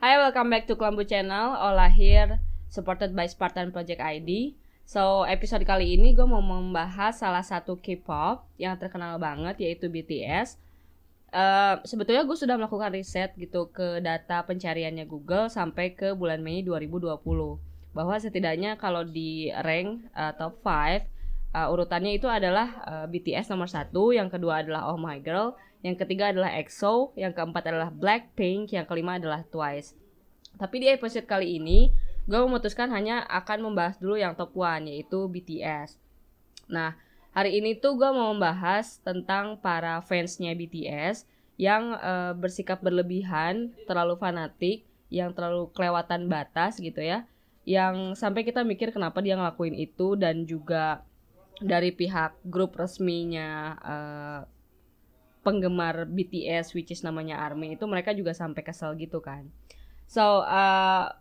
Hi, welcome back to Kelambu Channel. Ola here, supported by Spartan Project ID. So, episode kali ini gue mau membahas salah satu K-pop yang terkenal banget yaitu BTS. Uh, sebetulnya gue sudah melakukan riset gitu ke data pencariannya Google sampai ke bulan Mei 2020 bahwa setidaknya kalau di rank uh, top 5 uh, urutannya itu adalah uh, BTS nomor satu, yang kedua adalah Oh My Girl, yang ketiga adalah EXO, yang keempat adalah Blackpink, yang kelima adalah Twice. Tapi di episode kali ini, gue memutuskan hanya akan membahas dulu yang top one, yaitu BTS. Nah, hari ini tuh gue mau membahas tentang para fansnya BTS yang uh, bersikap berlebihan, terlalu fanatik, yang terlalu kelewatan batas gitu ya. Yang sampai kita mikir kenapa dia ngelakuin itu dan juga dari pihak grup resminya uh, penggemar BTS which is namanya ARMY itu mereka juga sampai kesel gitu kan. So uh,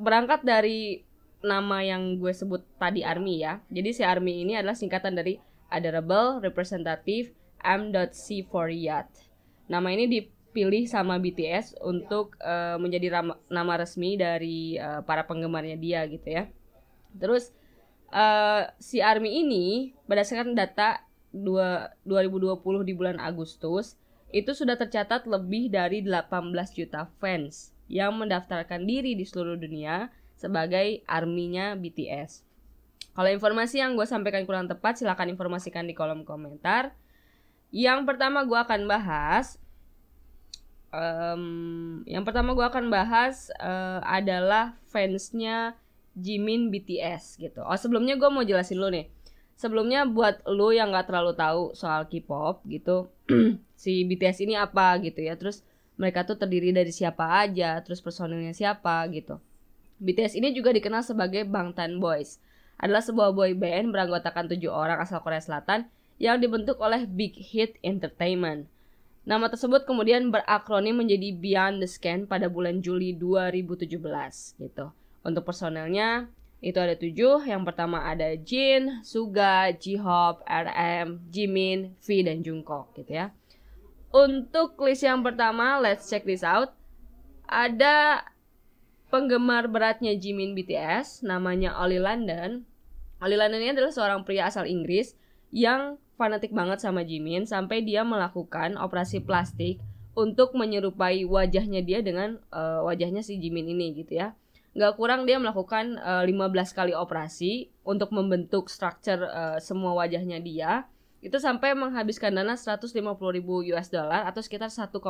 berangkat dari nama yang gue sebut tadi ARMY ya. Jadi si ARMY ini adalah singkatan dari Adorable Representative M.C for Yacht. Nama ini dipilih sama BTS untuk uh, menjadi nama resmi dari uh, para penggemarnya dia gitu ya. Terus uh, si ARMY ini berdasarkan data 2, 2020 di bulan Agustus itu sudah tercatat lebih dari 18 juta fans yang mendaftarkan diri di seluruh dunia sebagai arminya BTS. Kalau informasi yang gue sampaikan kurang tepat, silahkan informasikan di kolom komentar. Yang pertama gue akan bahas, um, yang pertama gue akan bahas uh, adalah fansnya Jimin BTS gitu. Oh sebelumnya gue mau jelasin dulu nih sebelumnya buat lo yang nggak terlalu tahu soal K-pop gitu si BTS ini apa gitu ya terus mereka tuh terdiri dari siapa aja terus personilnya siapa gitu BTS ini juga dikenal sebagai Bangtan Boys adalah sebuah boy band beranggotakan tujuh orang asal Korea Selatan yang dibentuk oleh Big Hit Entertainment. Nama tersebut kemudian berakronim menjadi Beyond the Scan pada bulan Juli 2017 gitu. Untuk personelnya itu ada tujuh. Yang pertama ada Jin, Suga, J-Hope, RM, Jimin, V, dan Jungkook gitu ya. Untuk list yang pertama, let's check this out. Ada penggemar beratnya Jimin BTS, namanya Oli London. Oli London ini adalah seorang pria asal Inggris yang fanatik banget sama Jimin sampai dia melakukan operasi plastik untuk menyerupai wajahnya dia dengan uh, wajahnya si Jimin ini gitu ya nggak kurang dia melakukan uh, eh, 15 kali operasi untuk membentuk structure uh, semua wajahnya dia. Itu sampai menghabiskan dana 150 ribu US dollar atau sekitar 1,5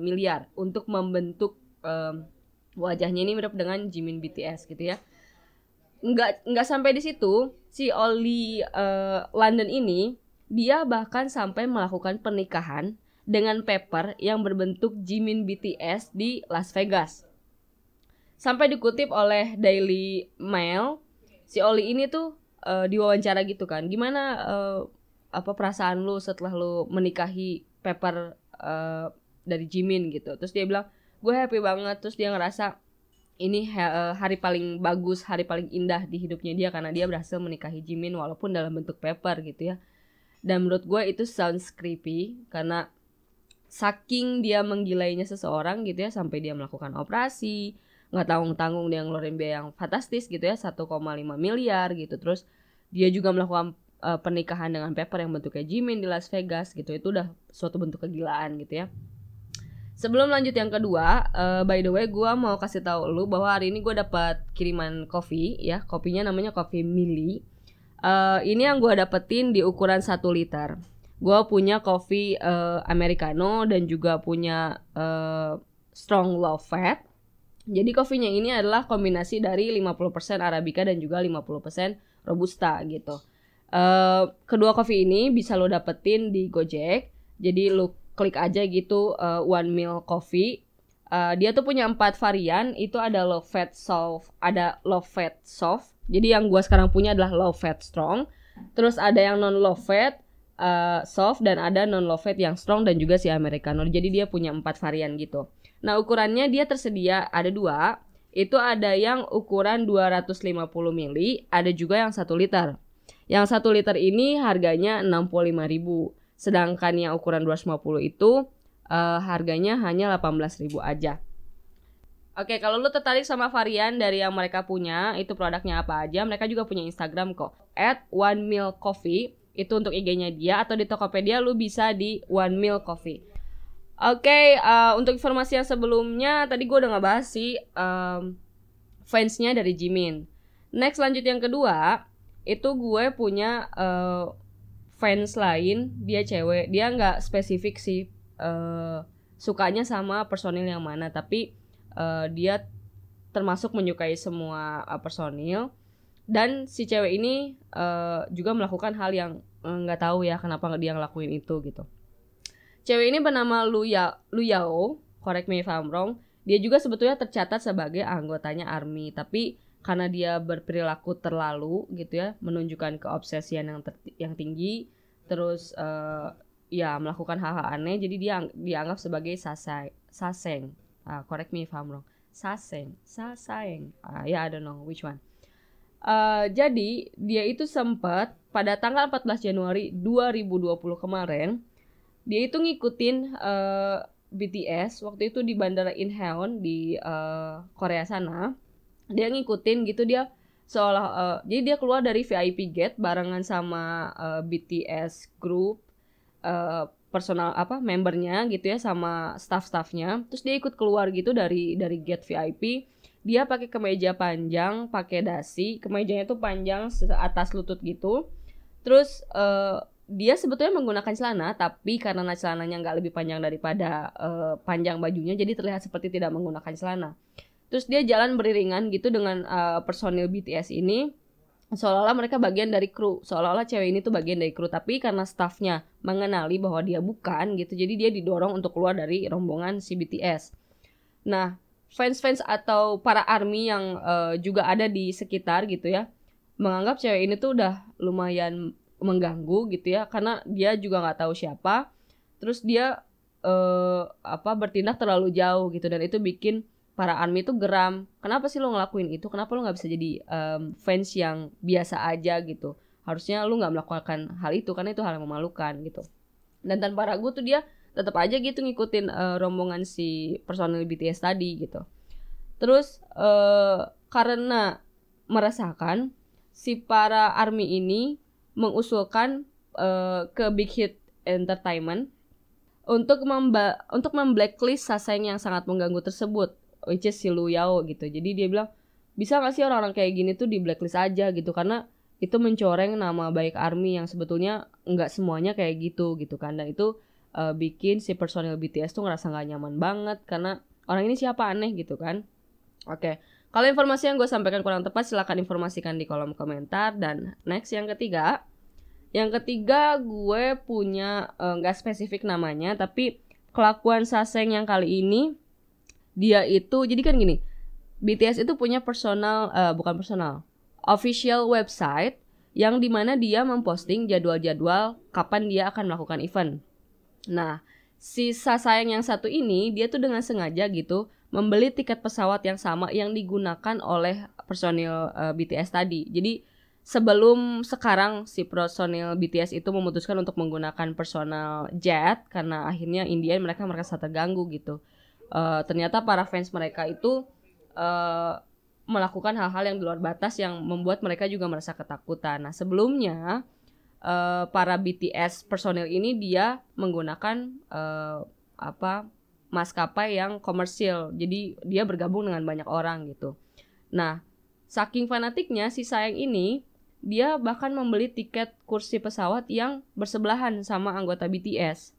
miliar untuk membentuk um, wajahnya ini mirip dengan Jimin BTS gitu ya. Nggak nggak sampai di situ. Si Oli uh, London ini dia bahkan sampai melakukan pernikahan dengan Pepper yang berbentuk Jimin BTS di Las Vegas sampai dikutip oleh Daily Mail si Oli ini tuh uh, diwawancara gitu kan. Gimana uh, apa perasaan lu setelah lu menikahi Pepper uh, dari Jimin gitu? Terus dia bilang gue happy banget. Terus dia ngerasa ini ha hari paling bagus hari paling indah di hidupnya dia karena dia berhasil menikahi Jimin walaupun dalam bentuk Pepper gitu ya. Dan menurut gue itu sounds creepy karena saking dia menggilainya seseorang gitu ya sampai dia melakukan operasi nggak tanggung tanggung dia ngeluarin biaya yang fantastis gitu ya 1,5 miliar gitu terus dia juga melakukan uh, pernikahan dengan Pepper yang bentuknya Jimin di Las Vegas gitu itu udah suatu bentuk kegilaan gitu ya Sebelum lanjut yang kedua, uh, by the way, gue mau kasih tahu lu bahwa hari ini gue dapat kiriman kopi ya, kopinya namanya kopi Mili. Uh, ini yang gue dapetin di ukuran 1 liter. Gue punya kopi uh, americano dan juga punya uh, strong low fat. Jadi kopinya ini adalah kombinasi dari 50% Arabica dan juga 50% Robusta gitu. Uh, kedua kopi ini bisa lo dapetin di Gojek. Jadi lo klik aja gitu uh, one meal coffee. Uh, dia tuh punya empat varian. Itu ada low fat soft, ada low fat soft. Jadi yang gua sekarang punya adalah low fat strong. Terus ada yang non low fat, uh, soft dan ada non low fat yang strong dan juga si americano. Jadi dia punya empat varian gitu. Nah ukurannya dia tersedia ada dua. Itu ada yang ukuran 250 mili, ada juga yang 1 liter. Yang 1 liter ini harganya 65.000. Sedangkan yang ukuran 250 itu uh, harganya hanya 18.000 aja. Oke, kalau lu tertarik sama varian dari yang mereka punya, itu produknya apa aja, mereka juga punya Instagram kok. At One Meal Coffee, itu untuk IG-nya dia, atau di Tokopedia lu bisa di One Meal Coffee. Oke, uh, untuk informasi yang sebelumnya, tadi gue udah ngebahas sih um, fansnya dari Jimin. Next lanjut yang kedua, itu gue punya uh, fans lain, dia cewek, dia nggak spesifik sih uh, sukanya sama personil yang mana, tapi uh, dia termasuk menyukai semua uh, personil dan si cewek ini uh, juga melakukan hal yang nggak uh, tahu ya kenapa dia ngelakuin itu gitu. Cewek ini bernama Lu, ya, Lu Yao, correct me if I'm wrong. Dia juga sebetulnya tercatat sebagai anggotanya ARMY, tapi karena dia berperilaku terlalu gitu ya, menunjukkan keobsesian yang yang tinggi, terus uh, ya melakukan hal-hal aneh, jadi dia dianggap sebagai sasai, saseng. Uh, correct me if I'm wrong. Saseng saseng uh, ya yeah, I don't know which one uh, jadi dia itu sempat pada tanggal 14 Januari 2020 kemarin dia itu ngikutin uh, BTS waktu itu di bandara Incheon di uh, Korea sana. Dia ngikutin gitu dia seolah uh, jadi dia keluar dari VIP gate barengan sama uh, BTS group uh, personal apa membernya gitu ya sama staff-staffnya. Terus dia ikut keluar gitu dari dari gate VIP dia pakai kemeja panjang pakai dasi. Kemejanya tuh panjang atas lutut gitu. Terus uh, dia sebetulnya menggunakan celana tapi karena celananya nggak lebih panjang daripada uh, panjang bajunya jadi terlihat seperti tidak menggunakan celana. Terus dia jalan beriringan gitu dengan uh, personil BTS ini. Seolah-olah mereka bagian dari kru. Seolah-olah cewek ini tuh bagian dari kru. Tapi karena staffnya mengenali bahwa dia bukan gitu jadi dia didorong untuk keluar dari rombongan si BTS nah fans-fans atau para army yang uh, juga ada di sekitar gitu ya menganggap cewek ini tuh udah lumayan mengganggu gitu ya karena dia juga nggak tahu siapa. Terus dia uh, apa bertindak terlalu jauh gitu dan itu bikin para army itu geram. Kenapa sih lo ngelakuin itu? Kenapa lo nggak bisa jadi um, fans yang biasa aja gitu? Harusnya lo nggak melakukan hal itu karena itu hal yang memalukan gitu. Dan tanpa ragu tuh dia tetap aja gitu ngikutin uh, rombongan si personil BTS tadi gitu. Terus uh, karena merasakan si para army ini mengusulkan uh, ke Big Hit Entertainment untuk memba untuk memblacklist Saseng yang sangat mengganggu tersebut which is si Lu Yao gitu. Jadi dia bilang bisa gak sih orang-orang kayak gini tuh di blacklist aja gitu. Karena itu mencoreng nama baik army yang sebetulnya nggak semuanya kayak gitu gitu kan. Dan itu uh, bikin si personil BTS tuh ngerasa nggak nyaman banget karena orang ini siapa aneh gitu kan oke okay. kalau informasi yang gue sampaikan kurang tepat silahkan informasikan di kolom komentar dan next yang ketiga yang ketiga gue punya eh, nggak uh, spesifik namanya tapi kelakuan Saseng yang kali ini dia itu jadi kan gini BTS itu punya personal uh, bukan personal official website yang di mana dia memposting jadwal-jadwal kapan dia akan melakukan event. Nah, si Sasayang yang satu ini dia tuh dengan sengaja gitu membeli tiket pesawat yang sama yang digunakan oleh personil uh, eh, BTS tadi. Jadi sebelum sekarang si personil BTS itu memutuskan untuk menggunakan personal jet karena akhirnya Indian mereka merasa terganggu gitu uh, ternyata para fans mereka itu uh, melakukan hal-hal yang di luar batas yang membuat mereka juga merasa ketakutan. Nah sebelumnya uh, para BTS personil ini dia menggunakan uh, apa maskapai yang komersil, jadi dia bergabung dengan banyak orang gitu. Nah saking fanatiknya si sayang ini dia bahkan membeli tiket kursi pesawat yang bersebelahan sama anggota BTS.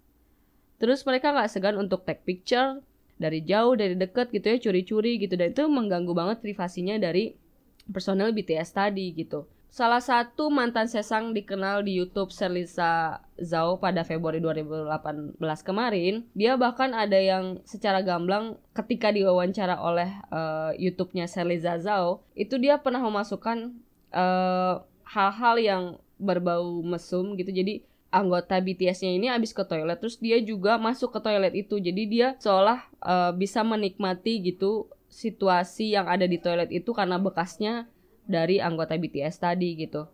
Terus mereka nggak segan untuk take picture, dari jauh dari deket gitu ya curi-curi gitu dan itu mengganggu banget privasinya dari personel BTS tadi gitu. Salah satu mantan sesang dikenal di YouTube Serlisa Zhao pada Februari 2018 kemarin, dia bahkan ada yang secara gamblang ketika diwawancara oleh uh, YouTube-nya Serlisa Zhao, itu dia pernah memasukkan eh, hal-hal uh, yang berbau mesum gitu. Jadi anggota BTS-nya ini habis ke toilet terus dia juga masuk ke toilet itu jadi dia seolah uh, bisa menikmati gitu situasi yang ada di toilet itu karena bekasnya dari anggota BTS tadi gitu.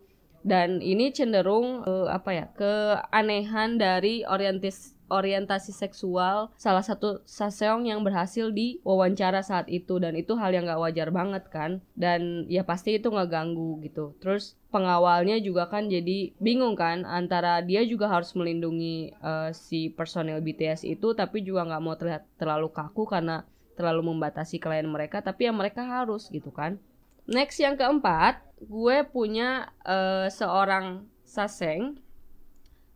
Dan ini cenderung uh, apa ya keanehan dari orientis orientasi seksual salah satu saseong yang berhasil di wawancara saat itu. Dan itu hal yang gak wajar banget kan. Dan ya pasti itu ngeganggu gitu. Terus pengawalnya juga kan jadi bingung kan. Antara dia juga harus melindungi uh, si personil BTS itu tapi juga nggak mau terlihat terlalu kaku karena terlalu membatasi klien mereka tapi ya mereka harus gitu kan next yang keempat gue punya uh, seorang saseng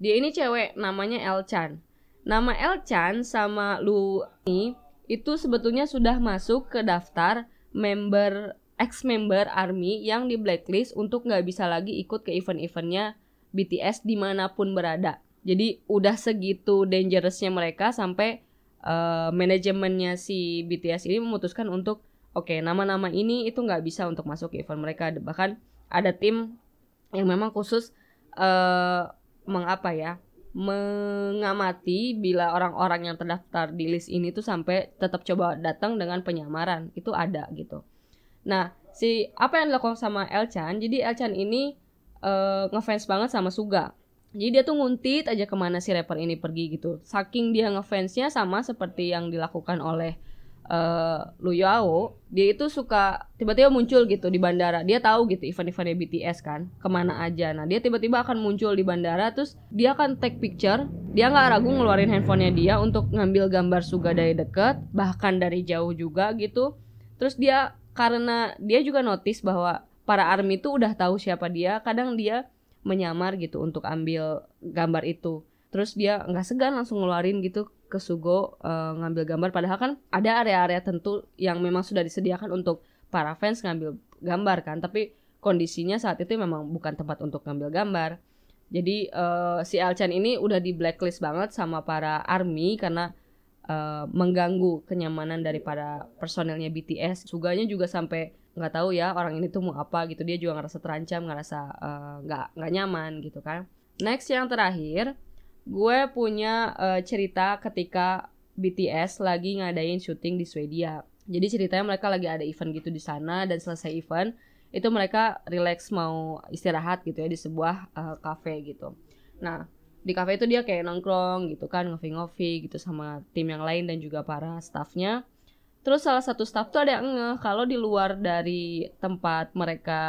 dia ini cewek namanya Elchan Nama Elchan sama Lu ini itu sebetulnya sudah masuk ke daftar member ex-member ARMY yang di blacklist untuk nggak bisa lagi ikut ke event-eventnya BTS di mana pun berada. Jadi udah segitu dangerousnya mereka sampai uh, manajemennya si BTS ini memutuskan untuk oke okay, nama-nama ini itu nggak bisa untuk masuk ke event mereka. Bahkan ada tim yang memang khusus uh, mengapa ya mengamati bila orang-orang yang terdaftar di list ini tuh sampai tetap coba datang dengan penyamaran itu ada gitu. Nah si apa yang dilakukan sama Elchan jadi Elchan ini uh, ngefans banget sama Suga. Jadi dia tuh nguntit aja ke mana si rapper ini pergi gitu. Saking dia ngefansnya sama seperti yang dilakukan oleh uh, Lu Yao, dia itu suka tiba-tiba muncul gitu di bandara. Dia tahu gitu event-eventnya BTS kan, ke mana aja. Nah dia tiba-tiba akan muncul di bandara, terus dia akan take picture. Dia nggak ragu ngeluarin handphonenya dia untuk ngambil gambar Suga dari deket, bahkan dari jauh juga gitu. Terus dia karena dia juga notice bahwa para army itu udah tahu siapa dia, kadang dia menyamar gitu untuk ambil gambar itu. Terus dia nggak segan langsung ngeluarin gitu ke Sugo uh, ngambil gambar. Padahal kan ada area-area tentu yang memang sudah disediakan untuk para fans ngambil gambar kan. Tapi kondisinya saat itu memang bukan tempat untuk ngambil gambar. Jadi uh, si Elchan ini udah di blacklist banget sama para army karena uh, mengganggu kenyamanan daripada personelnya BTS Suganya juga sampai nggak tahu ya orang ini tuh mau apa gitu. Dia juga ngerasa terancam ngerasa nggak uh, nggak nyaman gitu kan. Next yang terakhir gue punya uh, cerita ketika BTS lagi ngadain syuting di Swedia. Jadi ceritanya mereka lagi ada event gitu di sana dan selesai event itu mereka relax mau istirahat gitu ya di sebuah uh, cafe gitu. Nah di cafe itu dia kayak nongkrong gitu kan ngopi-ngopi gitu sama tim yang lain dan juga para staffnya. Terus salah satu staff tuh ada yang ngeh kalau di luar dari tempat mereka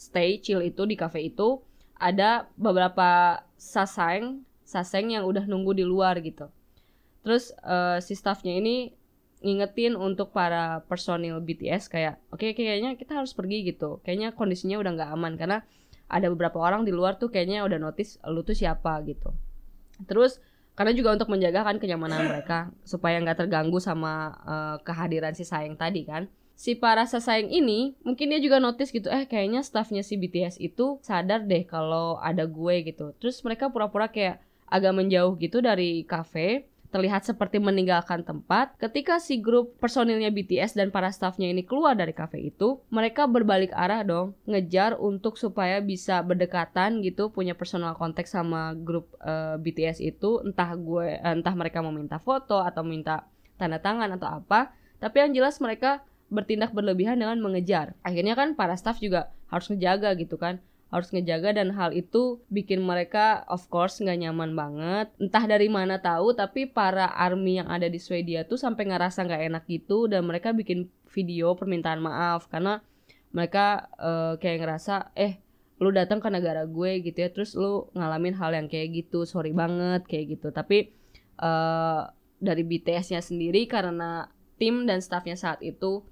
stay chill itu di cafe itu ada beberapa saseng saseng yang udah nunggu di luar gitu. Terus uh, si staffnya ini ngingetin untuk para personil BTS kayak oke okay, kayaknya kita harus pergi gitu. Kayaknya kondisinya udah nggak aman karena ada beberapa orang di luar tuh kayaknya udah notice lu tuh siapa gitu. Terus karena juga untuk menjaga kan kenyamanan mereka supaya nggak terganggu sama uh, kehadiran si sayang tadi kan si para sesayang ini mungkin dia juga notice gitu eh kayaknya staffnya si BTS itu sadar deh kalau ada gue gitu. Terus mereka pura-pura kayak agak menjauh gitu dari cafe terlihat seperti meninggalkan tempat. Ketika si grup personilnya BTS dan para staffnya ini keluar dari cafe itu mereka berbalik arah dong ngejar untuk supaya bisa berdekatan gitu punya personal konteks sama grup uh, eh, BTS itu. Entah gue entah mereka mau minta foto atau minta tanda tangan atau apa. Tapi yang jelas mereka bertindak berlebihan dengan mengejar. Akhirnya kan para staff juga harus ngejaga gitu kan. Harus ngejaga dan hal itu bikin mereka of course nggak nyaman banget. Entah dari mana tahu tapi para army yang ada di Swedia tuh sampai ngerasa nggak enak gitu dan mereka bikin video permintaan maaf. Karena mereka uh, kayak ngerasa eh lu datang ke negara gue gitu ya. Terus lu ngalamin hal yang kayak gitu. Sorry banget kayak gitu. Tapi uh, dari BTS-nya sendiri karena tim dan staffnya saat itu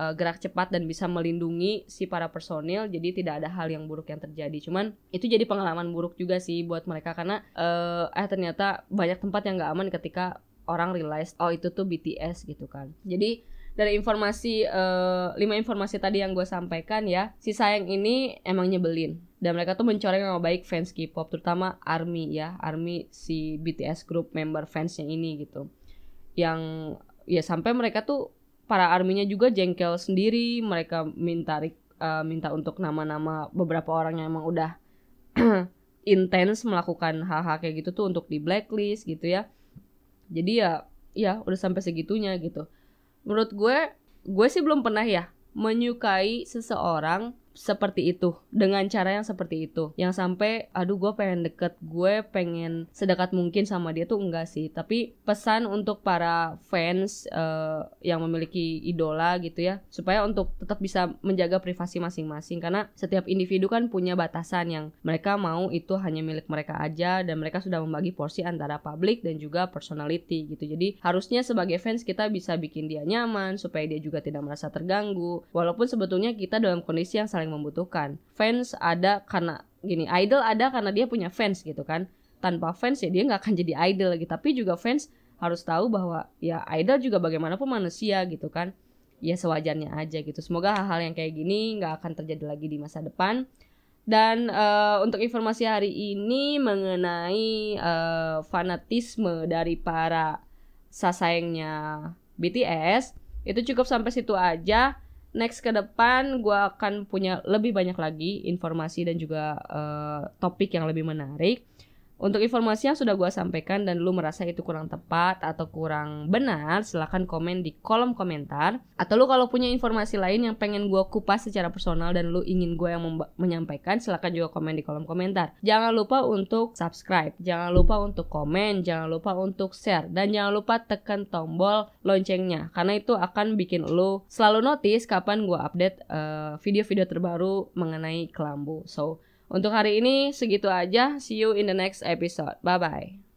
uh, gerak cepat dan bisa melindungi si para personil jadi tidak ada hal yang buruk yang terjadi. Cuman itu jadi pengalaman buruk juga sih buat mereka karena uh, eh ternyata banyak tempat yang nggak aman ketika orang realize oh itu tuh BTS gitu kan. Jadi dari informasi uh, lima informasi tadi yang gue sampaikan ya si sayang ini emang nyebelin. Dan mereka tuh mencoreng nama baik fans K-pop terutama ARMY ya ARMY si BTS group member fansnya ini gitu. Yang ya sampai mereka tuh para arminya juga jengkel sendiri mereka minta uh, minta untuk nama-nama beberapa orang yang emang udah intens melakukan hal-hal kayak gitu tuh untuk di blacklist gitu ya. Jadi ya ya udah sampai segitunya gitu. Menurut gue gue sih belum pernah ya menyukai seseorang seperti itu. Dengan cara yang seperti itu. Yang sampai aduh gue pengen deket. Gue pengen sedekat mungkin sama dia tuh enggak sih. Tapi pesan untuk para fans uh, yang memiliki idola gitu ya. Supaya untuk tetap bisa menjaga privasi masing-masing. Karena setiap individu kan punya batasan yang mereka mau itu hanya milik mereka aja. Dan mereka sudah membagi porsi antara publik dan juga personality gitu. Jadi harusnya sebagai fans kita bisa bikin dia nyaman. Supaya dia juga tidak merasa terganggu. Walaupun sebetulnya kita dalam kondisi yang saling membutuhkan. Fans ada karena gini, idol ada karena dia punya fans gitu kan. Tanpa fans ya dia nggak akan jadi idol lagi. Tapi juga fans harus tahu bahwa ya idol juga bagaimanapun manusia gitu kan. Ya sewajarnya aja gitu. Semoga hal-hal yang kayak gini nggak akan terjadi lagi di masa depan. Dan uh, untuk informasi hari ini mengenai uh, fanatisme dari para sasayangnya BTS itu cukup sampai situ aja next ke depan gue akan punya lebih banyak lagi informasi dan juga uh, topik yang lebih menarik. Untuk informasi yang sudah gue sampaikan dan lu merasa itu kurang tepat atau kurang benar, silahkan komen di kolom komentar. Atau lu kalau punya informasi lain yang pengen gue kupas secara personal dan lu ingin gue yang menyampaikan, silahkan juga komen di kolom komentar. Jangan lupa untuk subscribe, jangan lupa untuk komen, jangan lupa untuk share, dan jangan lupa tekan tombol loncengnya. Karena itu akan bikin lu selalu notice kapan gue update uh, video-video terbaru mengenai kelambu. So, untuk hari ini segitu aja. See you in the next episode. Bye bye.